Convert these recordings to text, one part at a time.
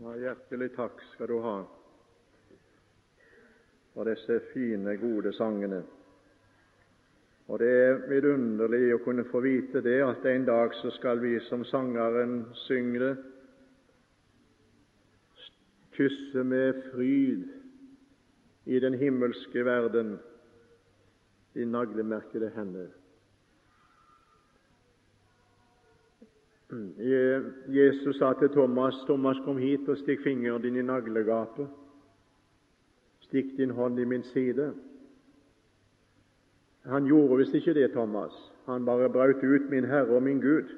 Ja, hjertelig takk skal du ha for disse fine, gode sangene. Og Det er vidunderlig å kunne få vite det at en dag så skal vi, som sangeren synger kysse med fryd i den himmelske verden de naglemerkede hender. Jesus sa til Thomas, 'Thomas, kom hit og stikk fingeren din i naglegapet.' 'Stikk din hånd i min side.' Han gjorde visst ikke det, Thomas. Han bare brøt ut 'Min Herre og min Gud'.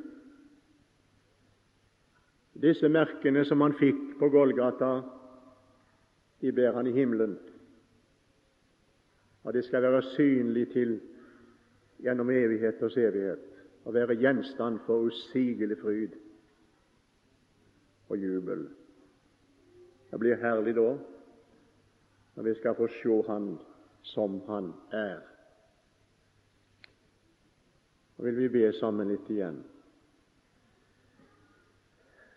Disse merkene som han fikk på Golgata, de ber han i himmelen. Og det skal være synlig til gjennom evighet og evighet og være gjenstand for usigelig fryd og jubel. Det blir herlig da, når vi skal få se Han som Han er. Nå vil vi be sammen litt igjen.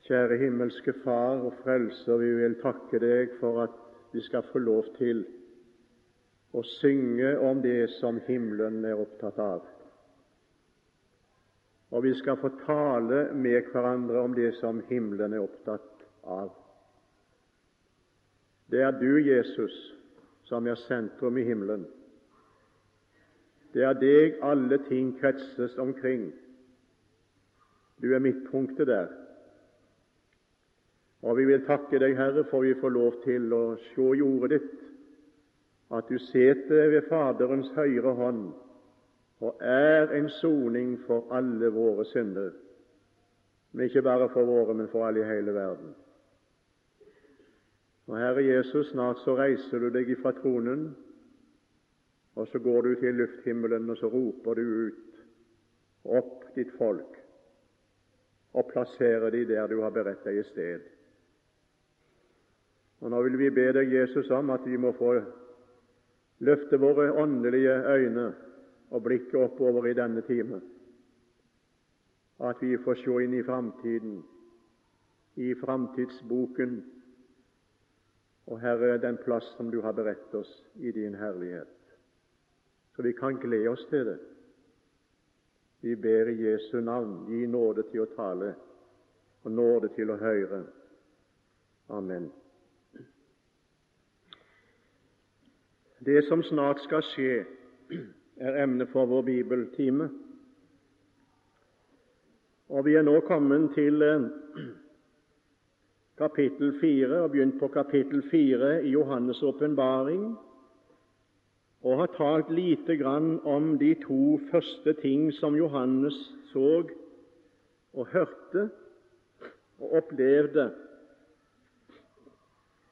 Kjære himmelske Far og Frelser, vi vil takke Deg for at vi skal få lov til å synge om det som himmelen er opptatt av og vi skal få tale med hverandre om det som himmelen er opptatt av. Det er du, Jesus, som er sentrum i himmelen. Det er deg alle ting kretses omkring. Du er midtpunktet der. Og vi vil takke deg, Herre, for vi får lov til å se i ordet ditt, at du sitter ved Faderens høyre hånd og er en soning for alle våre synder, men ikke bare for våre, men for alle i hele verden. Og Herre Jesus, snart så reiser du deg ifra tronen, og så går du til lufthimmelen, og så roper du ut opp ditt folk og plasserer de der du har beredt deg i sted. Og Nå vil vi be deg, Jesus, om at vi må få løfte våre åndelige øyne og blikket oppover i denne time. At vi får se inn i framtiden, i framtidsboken, og Herre, den plass som du har beredt oss i din herlighet. Så vi kan glede oss til det. Vi ber i Jesu navn, gi nåde til å tale og nåde til å høre. Amen. Det som snart skal skje, er emnet for vår bibeltime. Og Vi er nå kommet til eh, kapittel 4 og begynt på kapittel 4 i Johannes' åpenbaring og har talt lite grann om de to første ting som Johannes så og hørte og opplevde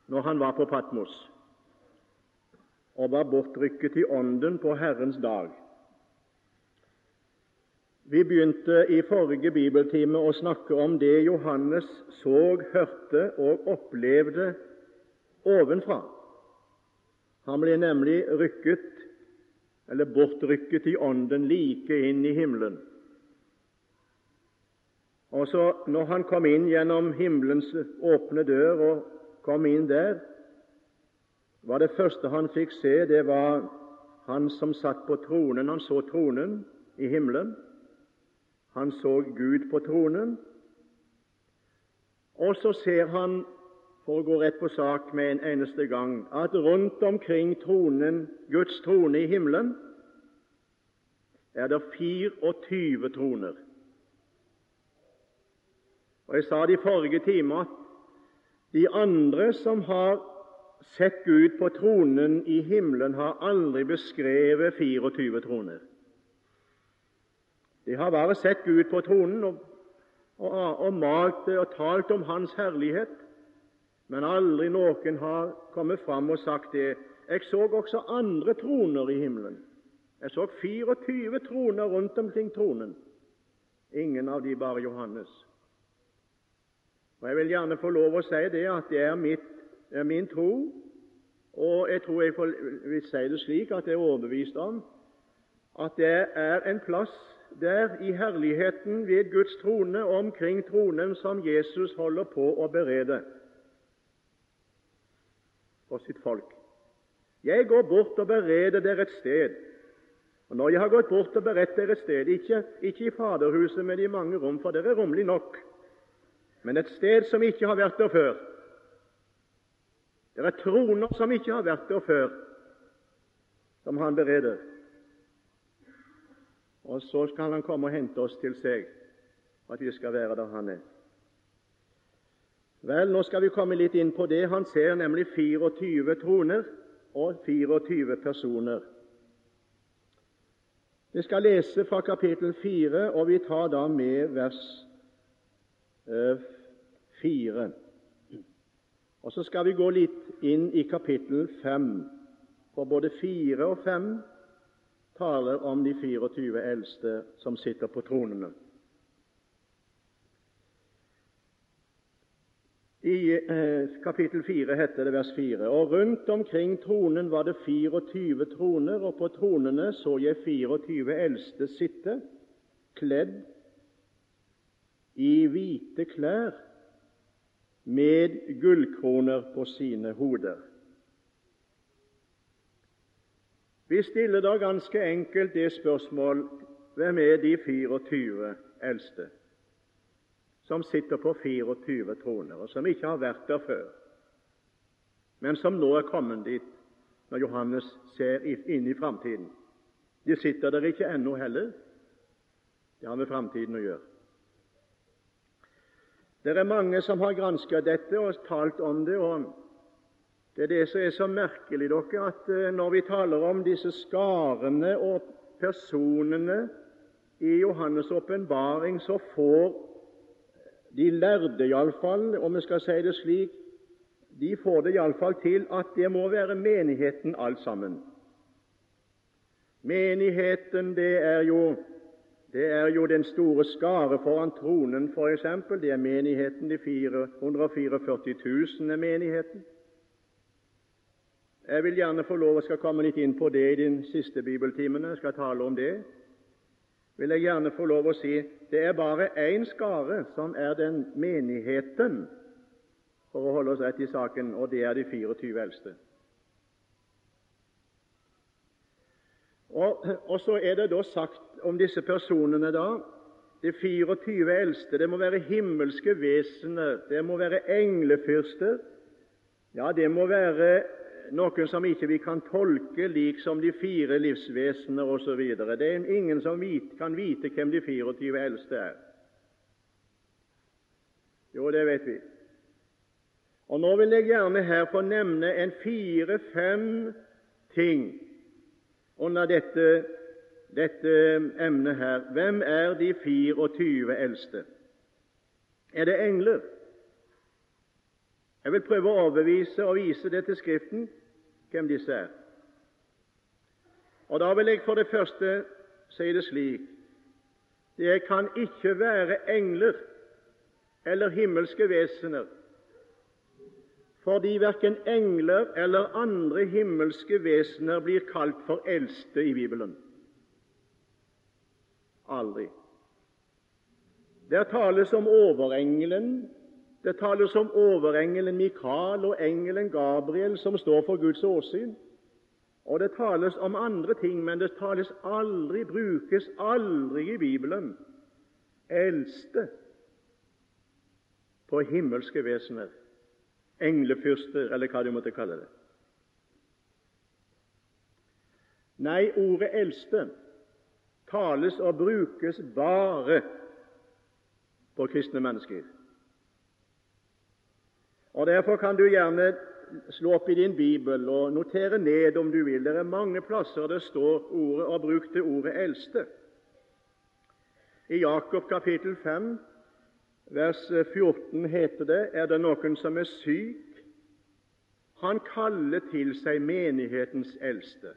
når han var på Patmos og var bortrykket i ånden på Herrens dag. Vi begynte i forrige bibeltime å snakke om det Johannes så, hørte og opplevde ovenfra. Han ble nemlig rykket, eller bortrykket i ånden like inn i himmelen. Og så Når han kom inn gjennom himmelens åpne dør og kom inn der, var det første han fikk se, det var han som satt på tronen. Han så tronen i himmelen. Han så Gud på tronen. Og så ser han, for å gå rett på sak med en eneste gang, at rundt omkring tronen, Guds trone i himmelen, er det 24 troner. Og Jeg sa det i forrige time at de andre som har sett Gud på tronen i himmelen, har aldri beskrevet 24 troner. De har bare sett Gud på tronen og, og, og malt og talt om Hans herlighet, men aldri noen har kommet fram og sagt det. Jeg så også andre troner i himmelen. Jeg så 24 troner rundt omkring tronen. Ingen av de bare Johannes. Og Jeg vil gjerne få lov å si det at det er mitt er min tro, og jeg tror jeg vil si det slik at jeg er overbevist om at det er en plass der i herligheten ved Guds trone og omkring tronen som Jesus holder på å berede for sitt folk. Jeg går bort og bereder dere et sted. Og Når jeg har gått bort og beredt dere et sted, ikke, ikke i Faderhuset med de mange rom, for dere er rommelig nok, men et sted som ikke har vært der før. Det er troner som ikke har vært der før, som han bereder. Og så skal han komme og hente oss til seg, at vi skal være der han er. Vel, nå skal vi komme litt inn på det. Han ser nemlig 24 troner og 24 personer. Vi skal lese fra kapittel 4, og vi tar da med vers 4. Og så skal vi gå litt inn i kapittel 5, for både 4 og 5 taler om de 24 eldste som sitter på tronene. I eh, kapittel 4 heter det vers 4.: Og rundt omkring tronen var det 24 troner, og på tronene så jeg 24 eldste sitte, kledd i hvite klær, med gullkroner på sine hoder. Vi stiller da ganske enkelt det spørsmål hvem er de 24 eldste? som sitter på 24 troner, og som ikke har vært der før, men som nå er kommet dit når Johannes ser inn i framtiden. De sitter der ikke ennå heller. Det har med framtiden å gjøre. Det er mange som har gransket dette og talt om det. og Det er det som er så merkelig, dere, at eh, når vi taler om disse skarene og personene i Johannes' åpenbaring, så får de lærde, iallfall, om vi skal si det slik, de får det iallfall til at det må være menigheten alt sammen. Menigheten, det er jo det er jo den store skare foran tronen, f.eks. Det er menigheten. De 444 000 er menigheten. Jeg vil gjerne få lov å skal komme litt inn på det i de siste bibeltimene. Jeg skal tale om det vil jeg gjerne få lov å si det er bare én skare som er den menigheten, for å holde oss rett i saken, og det er de 24 eldste. Og, og, så er det da sagt om disse personene da De 24 eldste det må være himmelske vesener, det må være englefyrster, ja, det må være noen som ikke vi kan tolke lik som de fire livsvesener osv. Det er ingen som kan vite hvem de 24 eldste er. Jo, det vet vi. Og Nå vil jeg gjerne her få nevne en fire-fem ting under dette, dette emnet her. Hvem er de 24 eldste? Er det engler? Jeg vil prøve å overbevise og vise det til Skriften hvem disse er. Og Da vil jeg for det første si det slik det kan ikke være engler eller himmelske vesener, fordi verken engler eller andre himmelske vesener blir kalt for eldste i Bibelen. Aldri. Der tales om overengelen det tales om overengelen Mikael og engelen Gabriel som står for Guds åsyn. Og det tales om andre ting, men det tales aldri, brukes aldri i Bibelen eldste på himmelske vesener, englefyrster, eller hva du måtte kalle det. Nei, ordet 'eldste' tales og brukes bare på kristne mennesker. Og Derfor kan du gjerne slå opp i din bibel og notere ned om du vil. Det er mange plasser det står ordet og brukte ordet 'eldste'. I Jakob kapittel 5, vers 14 heter det:" Er det noen som er syk? Han kaller til seg menighetens eldste.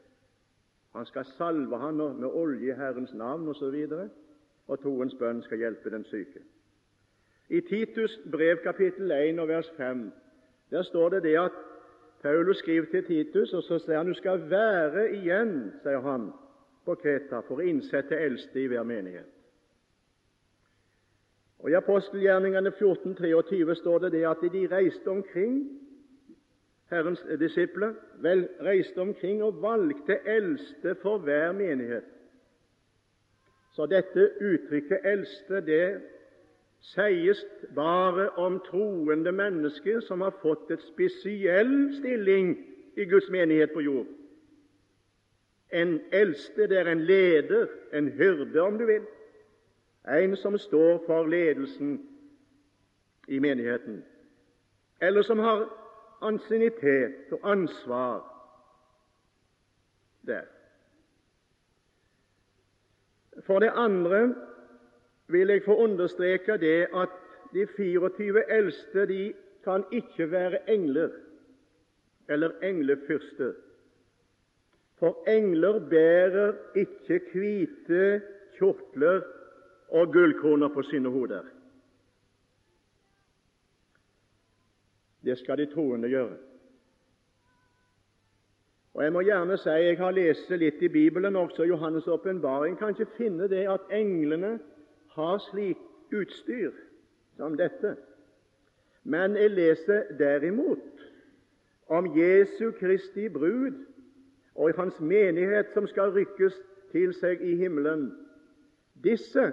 Han skal salve han med olje i Herrens navn osv., og, så og troens bønn skal hjelpe den syke. I Titus brev kapittel 1 og vers 5 der står det det at Paulus skriver til Titus, og så sier han du skal være igjen, sier han, på Kreta for å innsette eldste i hver menighet. Og I apostelgjerningene 14, 23 står det det at de reiste omkring Herrens disipler, vel reiste omkring og valgte eldste for hver menighet. Så dette uttrykket 'eldste' det sies bare om troende mennesker som har fått et spesiell stilling i Guds menighet på jord. En eldste det er en leder, en hyrde, om du vil, en som står for ledelsen i menigheten, eller som har ansiennitet og ansvar der. For det andre vil jeg få understreke det at de 24 eldste de kan ikke være engler eller englefyrster. For engler bærer ikke hvite kjortler og gullkroner på sine hoder. Det skal de troende gjøre. Og Jeg må gjerne si jeg har lest litt i Bibelen, også Johannes' åpenbaring. Ikke finne det at englene har slik utstyr som dette. Men jeg leser derimot om Jesu Kristi brud og hans menighet som skal rykkes til seg i himmelen. Disse,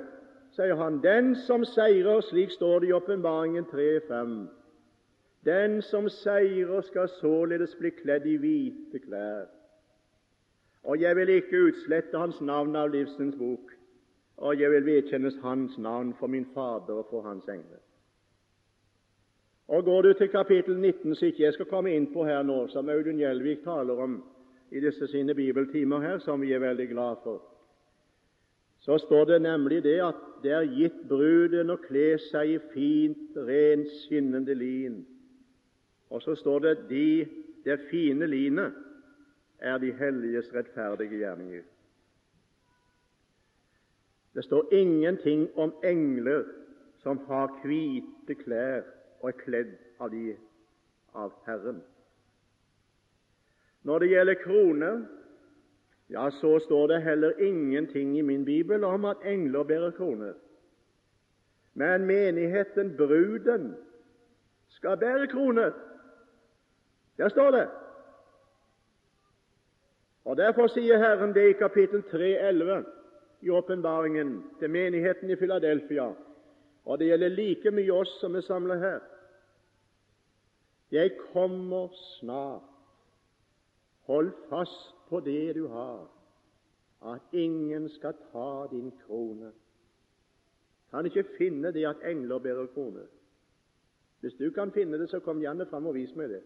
sier han, den som seirer, slik står det i Åpenbaringen 3.5. Den som seirer, skal således bli kledd i hvite klær. Og jeg vil ikke utslette hans navn av livsens bok, og jeg vil vedkjennes hans navn for min Fader og for hans engler. Og Går du til kapittel 19, som ikke jeg skal komme inn på her nå, som Audun Gjelvik taler om i disse sine bibeltimer her, som vi er veldig glad for, så står det nemlig det at det er gitt bruden å kle seg i fint, rent, skinnende lin. Og så står det de, det fine linet er de helliges rettferdige gjerninger. Det står ingenting om engler som har hvite klær og er kledd av, de, av Herren. Når det gjelder kroner, ja, så står det heller ingenting i min bibel om at engler bærer kroner. Men menigheten, bruden, skal bære kroner. Der står det. Og Derfor sier Herren det i kapittel 3,11 i åpenbaringen til menigheten i Filadelfia, og det gjelder like mye oss som er samlet her. Jeg kommer snart. Hold fast på det du har, at ingen skal ta din krone. Kan ikke finne det at engler bærer krone. Hvis du kan finne det, så kom gjerne fram og vis meg det.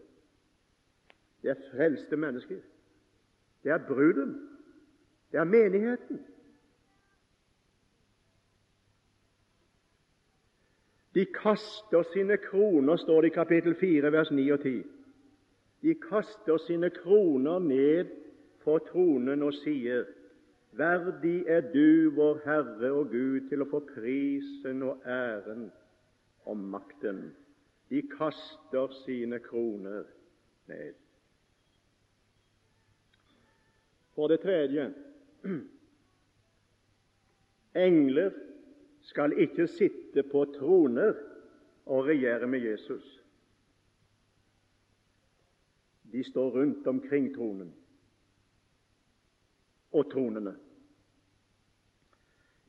Det er frelste mennesker. Det er bruden. Det er menigheten. De kaster sine kroner, står det i kapittel 4, vers 9 og 10. De kaster sine kroner ned for tronen og sier:" Verdig er du, vår Herre og Gud, til å få prisen og æren og makten. De kaster sine kroner ned. For det tredje engler skal ikke sitte på troner og regjere med Jesus. De står rundt omkring tronen og tronene.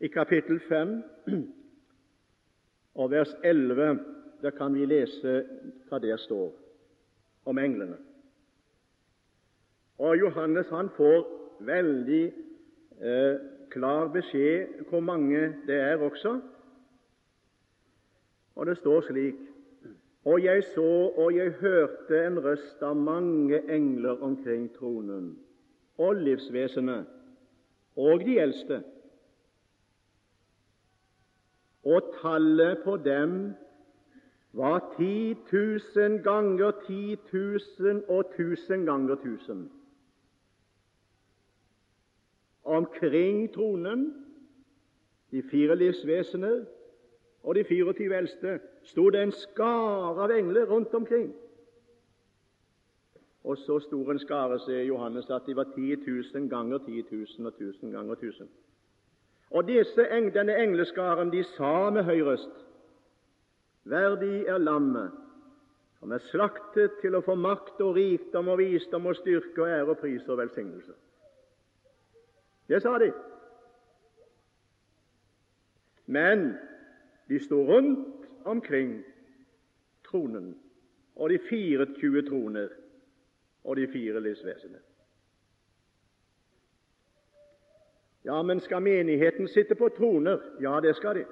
I kapittel 5 og vers 11 der kan vi lese hva der står om englene. Og Johannes han får veldig eh, klar beskjed hvor mange det er også. Og det står slik Og jeg så og jeg hørte en røst av mange engler omkring tronen, og livsvesenet, og de eldste. Og tallet på dem var ti tusen ganger ti tusen og tusen ganger tusen omkring tronen, de fire livsvesener og de 24 eldste, sto det en skare av engler rundt omkring. Og så stor en skare, sier Johannes, at de var 10 000 ganger 10 000 og 1000 ganger 1000. Og disse, denne engleskaren de sa med høy røst Verdig er lammet som er slaktet til å få makt og rikdom og visdom og styrke og ære og pris og velsignelse. Det sa de. Men de sto rundt omkring tronen og de 24 troner og de fire livsvesener. Ja, men skal menigheten sitte på troner? Ja, det skal de.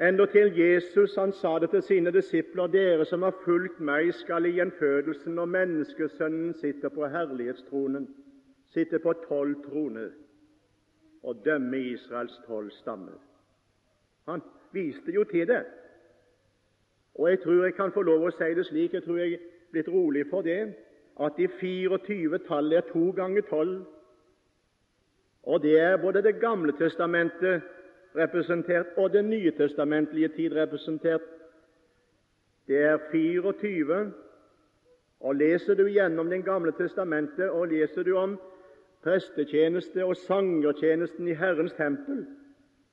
Endatil Jesus han sa det til sine disipler, dere som har fulgt meg, skal i gjenfødelsen når menneskesønnen sitter på herlighetstronen, sitte på tolv troner og dømme Israels tolv stammer. Han viste jo til det. Og jeg tror jeg kan få lov å si det slik, jeg tror jeg er blitt rolig for det, at de 24 tallet er to ganger tolv. Og det er både Det gamle testamentet representert og Det nye testamentlige tid representert. Det er 24. Og leser du gjennom Det gamle testamentet og leser du om prestetjeneste og sangertjenesten i Herrens tempel,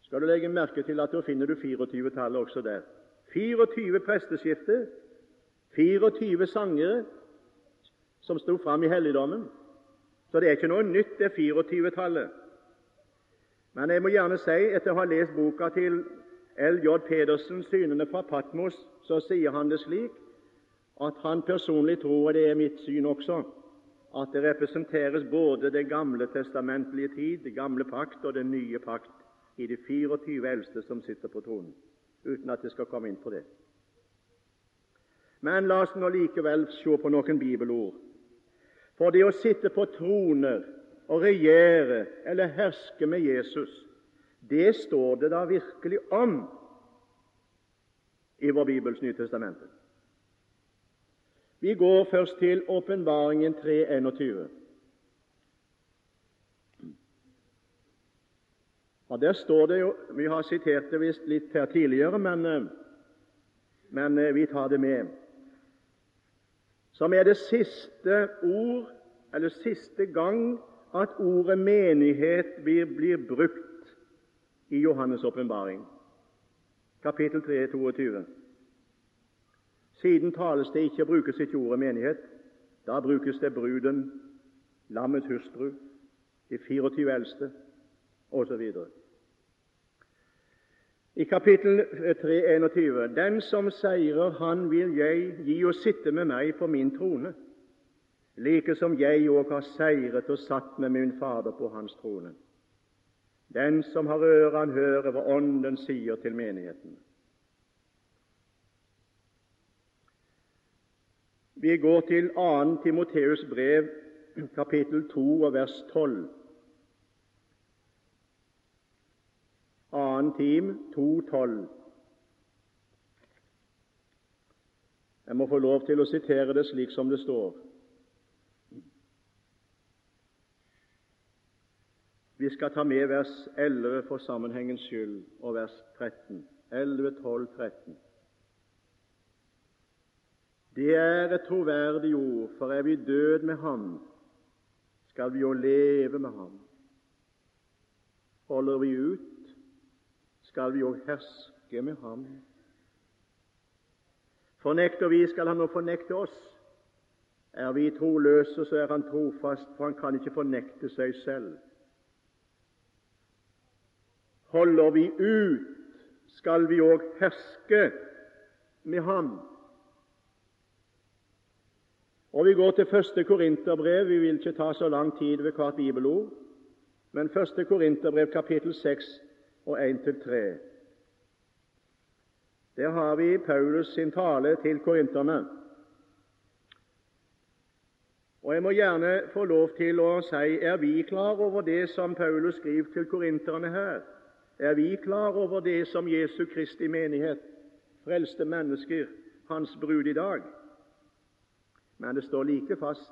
skal du legge merke til at da finner du 24-tallet også der. 24 presteskifter, 24 sangere som sto fram i helligdommen. Så det er ikke noe nytt, det 24-tallet. Men jeg må gjerne si, etter å ha lest boka til L.J. Pedersen, 'Synene fra Patmos', så sier han det slik at han personlig tror, og det er mitt syn også, at det representeres både det gamle testamentlige tid, det gamle pakt og den nye pakt i de 24 eldste som sitter på tronen, uten at jeg skal komme inn på det. Men la oss nå likevel se på noen bibelord. For det å sitte på troner og regjere eller herske med Jesus, det står det da virkelig om i vår Bibels Nytestamentet. Vi går først til Åpenbaringen 3.21. Og Der står det jo Vi har sitert det visst litt her tidligere, men, eh, men eh, vi tar det med. Som er det siste ord, eller siste gang, at ordet menighet blir, blir brukt i Johannes' åpenbaring, kapittel 3, 22. Siden tales det ikke, brukes ikke ordet menighet. Da brukes det bruden, lammets hustru, de 24 eldste osv. I kapittel 3, 21.: Den som seirer, han vil jeg gi å sitte med meg på min trone like som jeg òg har seiret og satt med min Fader på hans trone. Den som har øre, han hører hva Ånden sier til menigheten. Vi går til 2. Timoteus brev, kapittel 2 og vers 12. 2. Tim 2,12. Jeg må få lov til å sitere det slik som det står. Vi skal ta med vers 11 for sammenhengens skyld og vers 13. 11, 12, 13. Det er et troverdig ord, for er vi død med ham, skal vi jo leve med ham. Holder vi ut, skal vi jo herske med ham. Fornekter vi, skal han nå fornekte oss. Er vi troløse, så er han trofast, for han kan ikke fornekte seg selv. Holder vi ut, skal vi òg herske med ham. Og Vi går til første Korinterbrev. Vi vil ikke ta så lang tid ved hvert bibelord, men første Korinterbrev, kapittel 6 og 1-3. Der har vi Paulus sin tale til korinterne. Og Jeg må gjerne få lov til å si er vi klar over det som Paulus skriver til korinterne her? er vi klar over det som Jesu Kristi menighet, frelste mennesker, hans brud i dag. Men det står like fast.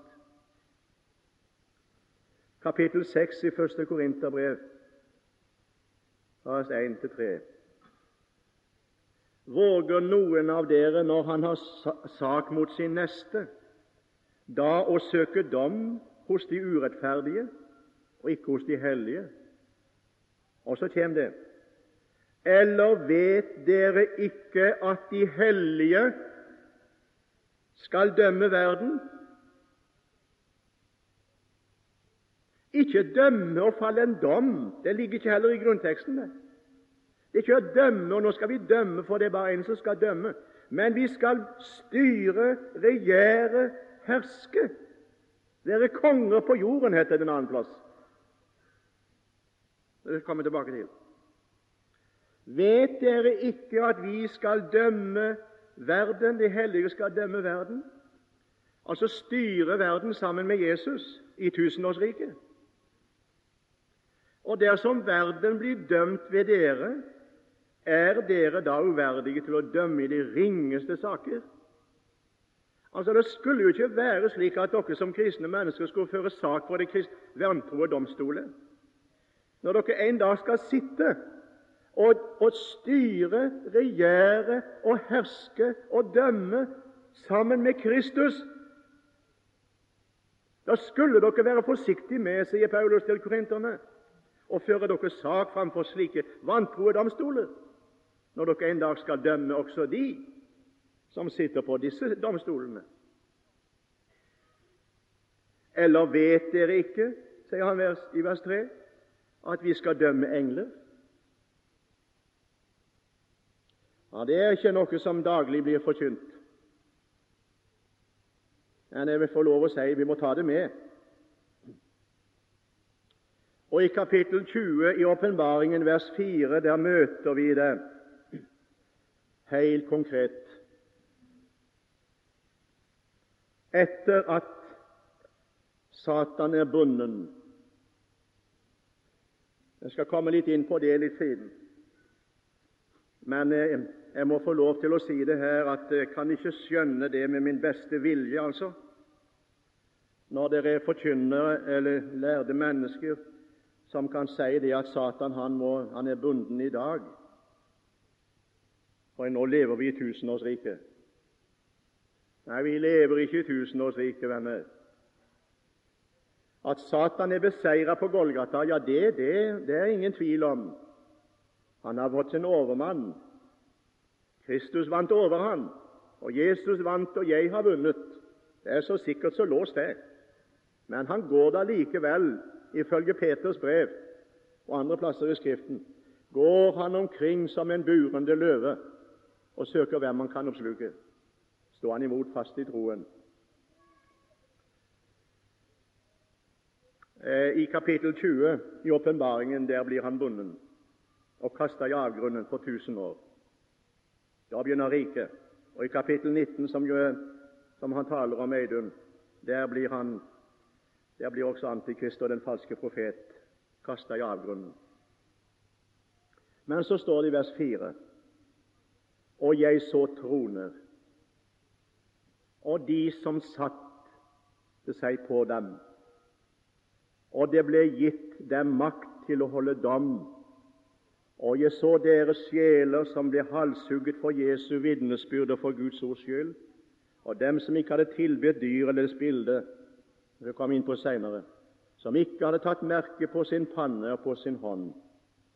Kapittel 6 i første Korinterbrev, vers 1-3. Våger noen av dere, når han har sak mot sin neste, da å søke dom hos de urettferdige og ikke hos de hellige? Og så kommer det Eller vet dere ikke at de hellige skal dømme verden? Ikke dømme og falle en dom. Det ligger ikke heller i grunnteksten. Det er ikke å dømme, og nå skal vi dømme, for det er bare en som skal dømme. Men vi skal styre, regjere, herske. Være konger på jorden, heter det en annen plass. Det kommer jeg tilbake til. Vet dere ikke at vi skal dømme verden? De hellige skal dømme verden. Altså styre verden sammen med Jesus i tusenårsriket. Og dersom verden blir dømt ved dere, er dere da uverdige til å dømme i de ringeste saker? Altså, Det skulle jo ikke være slik at dere som kristne mennesker skulle føre sak for det og domstoler. Når dere en dag skal sitte og, og styre, regjere og herske og dømme sammen med Kristus, da skulle dere være forsiktige med, sier Paulus til korinterne, å føre dere sak framfor slike vantroe domstoler når dere en dag skal dømme også de som sitter på disse domstolene. Eller vet dere ikke, sier han i vers 3, at vi skal dømme engler? Ja, Det er ikke noe som daglig blir forkynt. Men jeg vil få lov å si vi må ta det med. Og I kapittel 20 i Åpenbaringen, vers 4, der møter vi det helt konkret. Etter at Satan er bunden Jeg skal komme litt inn på det litt siden. Men eh, jeg må få lov til å si det her at jeg kan ikke skjønne det med min beste vilje, altså. Når dere er forkynnere eller lærde mennesker som kan si det at Satan han, må, han er bunden i dag. For nå lever vi i tusenårsriket. Nei, vi lever ikke i tusenårsriket, venner. At Satan er beseiret på Golgata, ja, det, det, det er ingen tvil om. Han har fått sin overmann. Kristus vant over han, og Jesus vant, og jeg har vunnet. Det er så sikkert så låst, det. Men han går da likevel, ifølge Peters brev og andre plasser i Skriften, går han omkring som en burende løve og søker hvem han kan oppsluke. Står han imot fast i troen. Eh, I kapittel 20 i åpenbaringen der blir han bonden og kasta i avgrunnen for tusen år. Da begynner riket. Og i kapittel 19, som, som han taler om Eidun, der blir, han, der blir også Antikrist og den falske profet kasta i avgrunnen. Men så står det i vers 4 og jeg så troner, og de som satte seg på dem. Og det ble gitt dem makt til å holde dom. Og jeg så deres sjeler som ble halshugget for Jesu vitnesbyrd og for Guds ords skyld, og dem som ikke hadde tilbedt dyr eller dets bilde, det kom inn på senere, som ikke hadde tatt merke på sin panne og på sin hånd,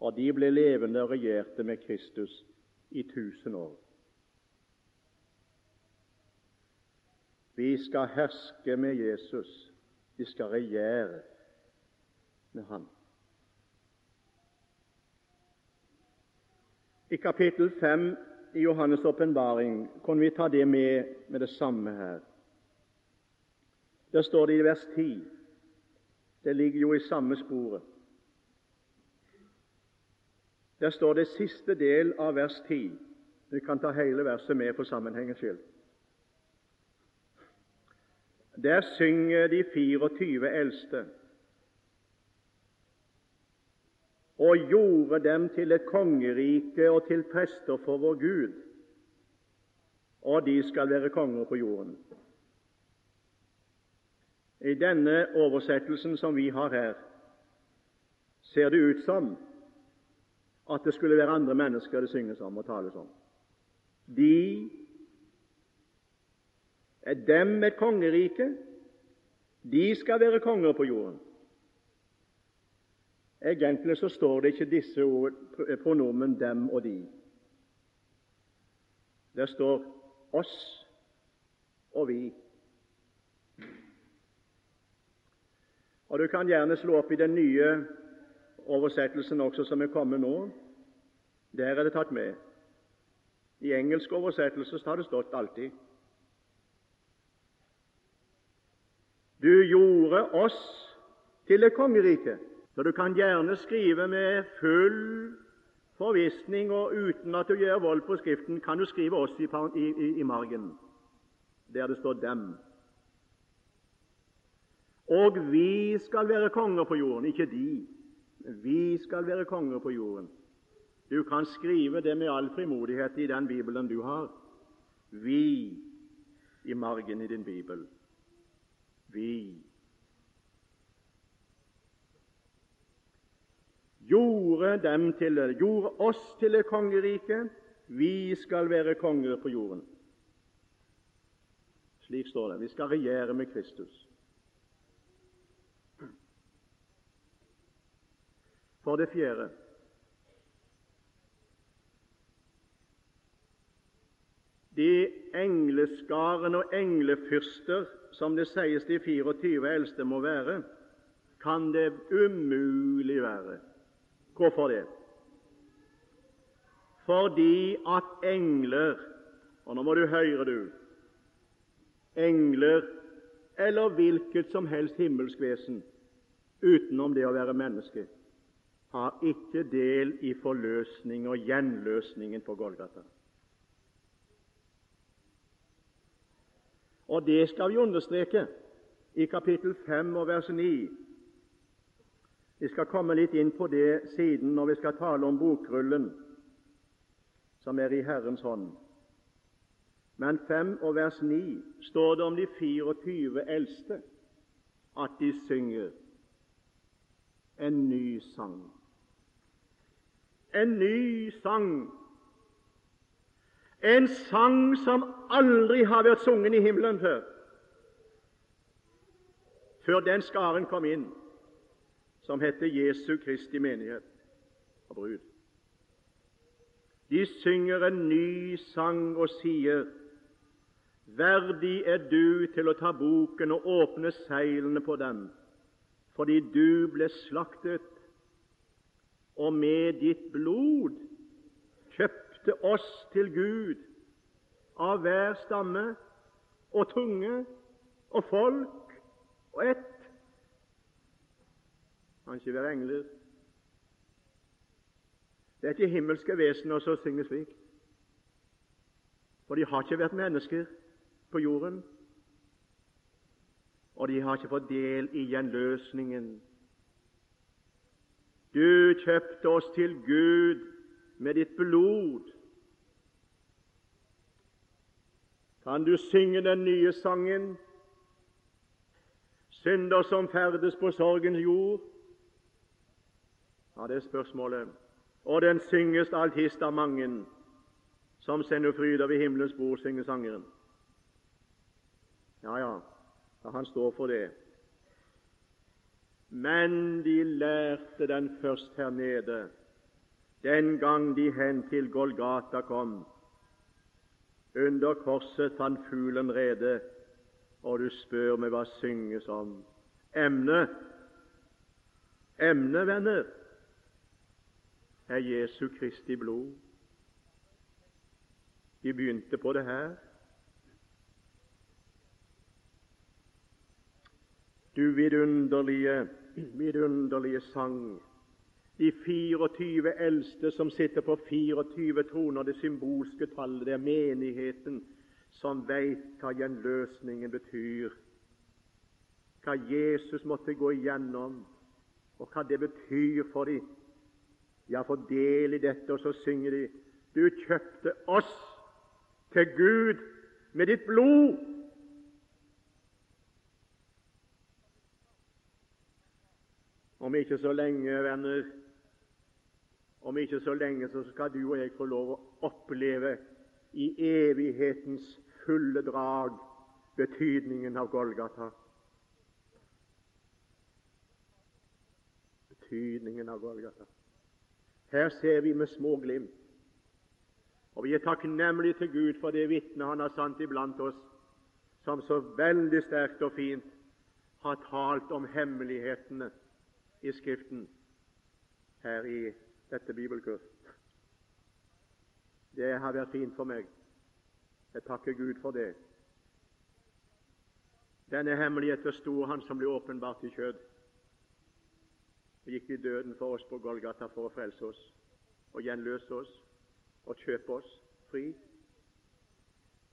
og de ble levende og regjerte med Kristus i tusen år. Vi skal herske med Jesus. Vi skal regjere med Han. I kapittel 5 i Johannes' åpenbaring kan vi ta det med med det samme her. Der står det i vers 10 Det ligger jo i samme sporet. Der står det siste del av vers 10. Vi kan ta hele verset med for sammenhengens skyld. Der synger de 24 eldste og gjorde dem til et kongerike og til prester for vår Gud, og de skal være konger på jorden. I denne oversettelsen som vi har her, ser det ut som at det skulle være andre mennesker det synges om og tales om. De er dem et kongerike. De skal være konger på jorden. Egentlig så står det ikke disse ord, pronomen 'dem' og 'de'. Det står 'oss' og 'vi'. Og Du kan gjerne slå opp i den nye oversettelsen også, som er kommet nå. Der er det tatt med. I engelsk oversettelse har det stått alltid. Du gjorde oss til et kongerike. Så du kan gjerne skrive med full forvissning og uten at du gjør vold på Skriften, kan du skrive oss i, i, i margen, der det står 'dem'. Og vi skal være konger på jorden, ikke de. Vi skal være konger på jorden. Du kan skrive det med all frimodighet i den bibelen du har. Vi i margen i din bibel. Vi. Gjorde, til, gjorde oss til et kongerike. Vi skal være konger på jorden. Slik står det. Vi skal regjere med Kristus. For det fjerde de engleskaren og englefyrster som det sies de 24 eldste må være, kan det umulig være. Hvorfor det? Fordi at engler Og nå må du høre, du. Engler eller hvilket som helst himmelsk vesen utenom det å være menneske har ikke del i forløsning og gjenløsningen på Golgata. Og det skal vi understreke i kapittel 5 og vers 9. Vi skal komme litt inn på det siden når vi skal tale om bokrullen som er i Herrens hånd. Men 5 og vers 9 står det om de 24 eldste at de synger en ny sang. En ny sang en sang som aldri har vært sunget i himmelen før, før den skaren kom inn som heter Jesu Kristi menighet og brud. De synger en ny sang og sier:" Verdig er du til å ta boken og åpne seilene på den, fordi du ble slaktet, og med ditt blod kjøpte oss til Gud av hver stamme og tunge og folk og ett. Kan ikke være engler. Det er ikke himmelske vesener som synger slik, for de har ikke vært mennesker på jorden, og de har ikke fått del i gjenløsningen. Du kjøpte oss til Gud med ditt blod. Kan du synge den nye sangen, synder som ferdes på sorgens jord? Ja, det er spørsmålet. Og den synges alltist av mange som sender fryder ved himmelens bord, synger sangeren. Ja, ja, ja, han står for det. Men de lærte den først her nede den gang de hen til Golgata kom. Under korset fant fuglen rede, og du spør meg hva synges om. Emnet, emnet, venner, er Jesu Kristi blod. Vi begynte på det her. Du vidunderlige, vidunderlige sang de 24 eldste som sitter på 24 troner, det symbolske tallet, det er menigheten som veit hva gjenløsningen betyr, hva Jesus måtte gå igjennom, og hva det betyr for dem. De få del i dette, og så synger de Du kjøpte oss til Gud med ditt blod. Om ikke så lenge, venner, om ikke så lenge så skal du og jeg få lov å oppleve i evighetens fulle drag betydningen av Golgata. betydningen av Golgata. Her ser vi med små glimt. Og vi er takknemlige til Gud for det vitnet Han har sant iblant oss, som så veldig sterkt og fint har talt om hemmelighetene i Skriften her i dette bibelkurs. Det har vært fint for meg. Jeg takker Gud for det. Denne hemmeligheten stor Han som ble åpenbart i kjød. Og gikk i døden for oss på Golgata for å frelse oss og gjenløse oss og kjøpe oss fri.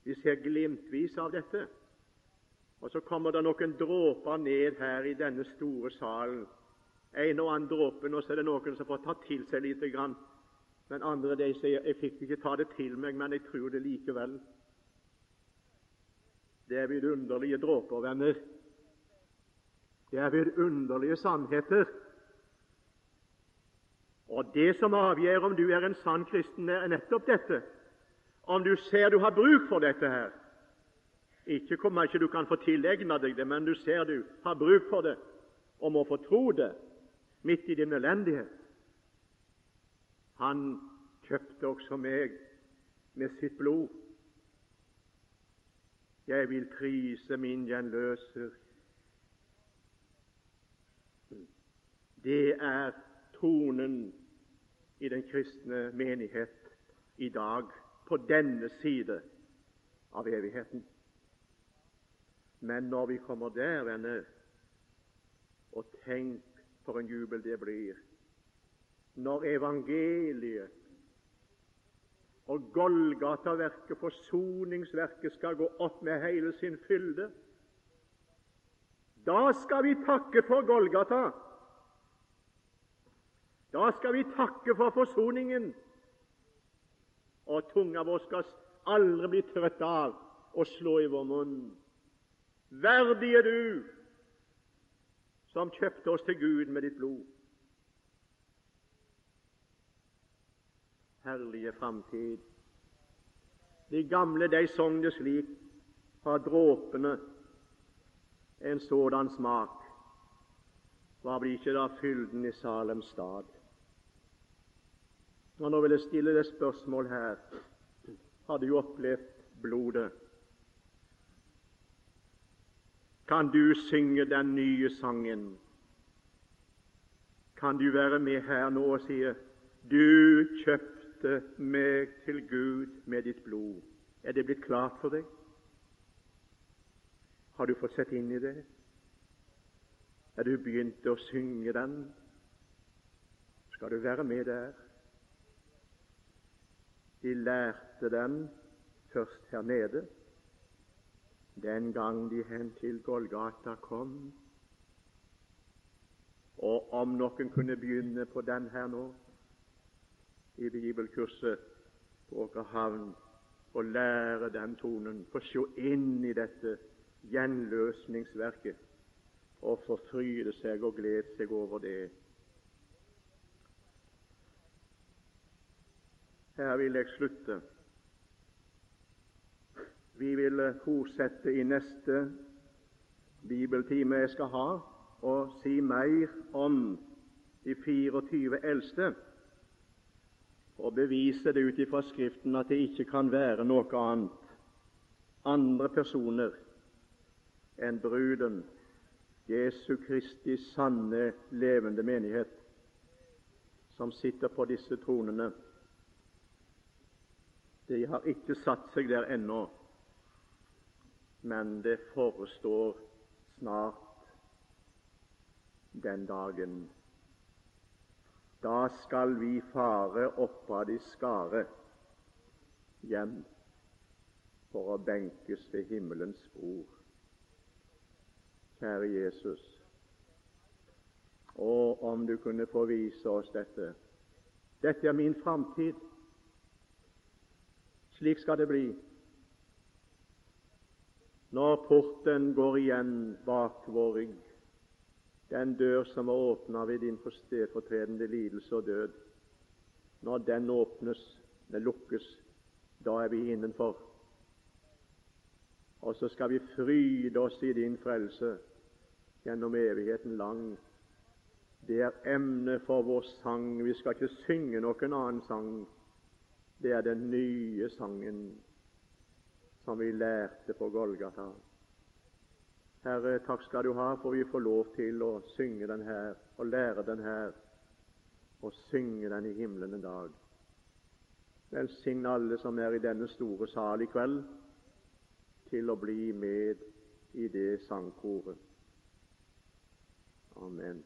Vi ser glimtvis av dette. Og så kommer det noen dråper ned her i denne store salen. En og annen dråpe, og så er det noen som får ta til seg lite grann. Men andre de sier 'jeg fikk ikke ta det til meg, men jeg tror det likevel'. Det er vidunderlige dråper, venner. Det er vidunderlige sannheter. Og Det som avgjør om du er en sann kristen, er nettopp dette. Om du ser du har bruk for dette her. Ikke hvor mye du kan få tilegna deg det, men du ser du har bruk for det og må få tro det midt i din elendighet. Han kjøpte også meg med sitt blod. Jeg vil prise min gjenløser. Det er tonen i den kristne menighet i dag, på denne side av evigheten. Men når vi kommer der, venner, og tenk for en jubel det blir når evangeliet og Golgata-verket, forsoningsverket, skal gå opp med hele sin fylde. Da skal vi takke for Golgata. Da skal vi takke for forsoningen, og tunga vår skal aldri bli trøtt av å slå i vår munn. Verdig er du som kjøpte oss til Gud med ditt blod. Herlige framtid. De gamle de sang det slik, fra dråpene en sådan smak. Hva blir ikke da fylden i Salems stad? Og Nå vil jeg stille deg spørsmål her. Har du opplevd blodet? Kan du synge den nye sangen? Kan du være med her nå og si Du kjøpte meg til Gud med ditt blod. Er det blitt klart for deg? Har du fått sett inn i det? Er du begynt å synge den? Skal du være med der? De lærte den først her nede, den gang de hen til Golgata kom. Og om noen kunne begynne på den her nå, i bibelkurset på Åkerhavn, og lære den tonen, få se inn i dette gjenløsningsverket og forfryde seg og glede seg over det Her vil jeg slutte. Vi vil fortsette i neste bibeltime jeg skal ha, og si mer om de 24 eldste, og bevise det ut ifra Skriften at det ikke kan være noe annet, andre personer enn bruden, Jesu Kristi sanne, levende menighet, som sitter på disse tronene de har ikke satt seg der ennå, men det forestår snart den dagen. Da skal vi fare oppad i skare hjem for å benkes ved himmelens bord. Kjære Jesus, og om du kunne få vise oss dette. Dette er min framtid. Slik skal det bli. Når porten går igjen bak vår rygg, den dør som er åpna ved din stedfortredende lidelse og død, når den åpnes, den lukkes, da er vi innenfor. Og så skal vi fryde oss i din frelse gjennom evigheten lang. Det er emnet for vår sang. Vi skal ikke synge noen annen sang. Det er den nye sangen som vi lærte på Golgata. Herre, takk skal du ha for vi får lov til å synge den her og lære den her og synge den i himmelen en dag. Velsign alle som er i denne store sal i kveld, til å bli med i det sangkoret. Amen.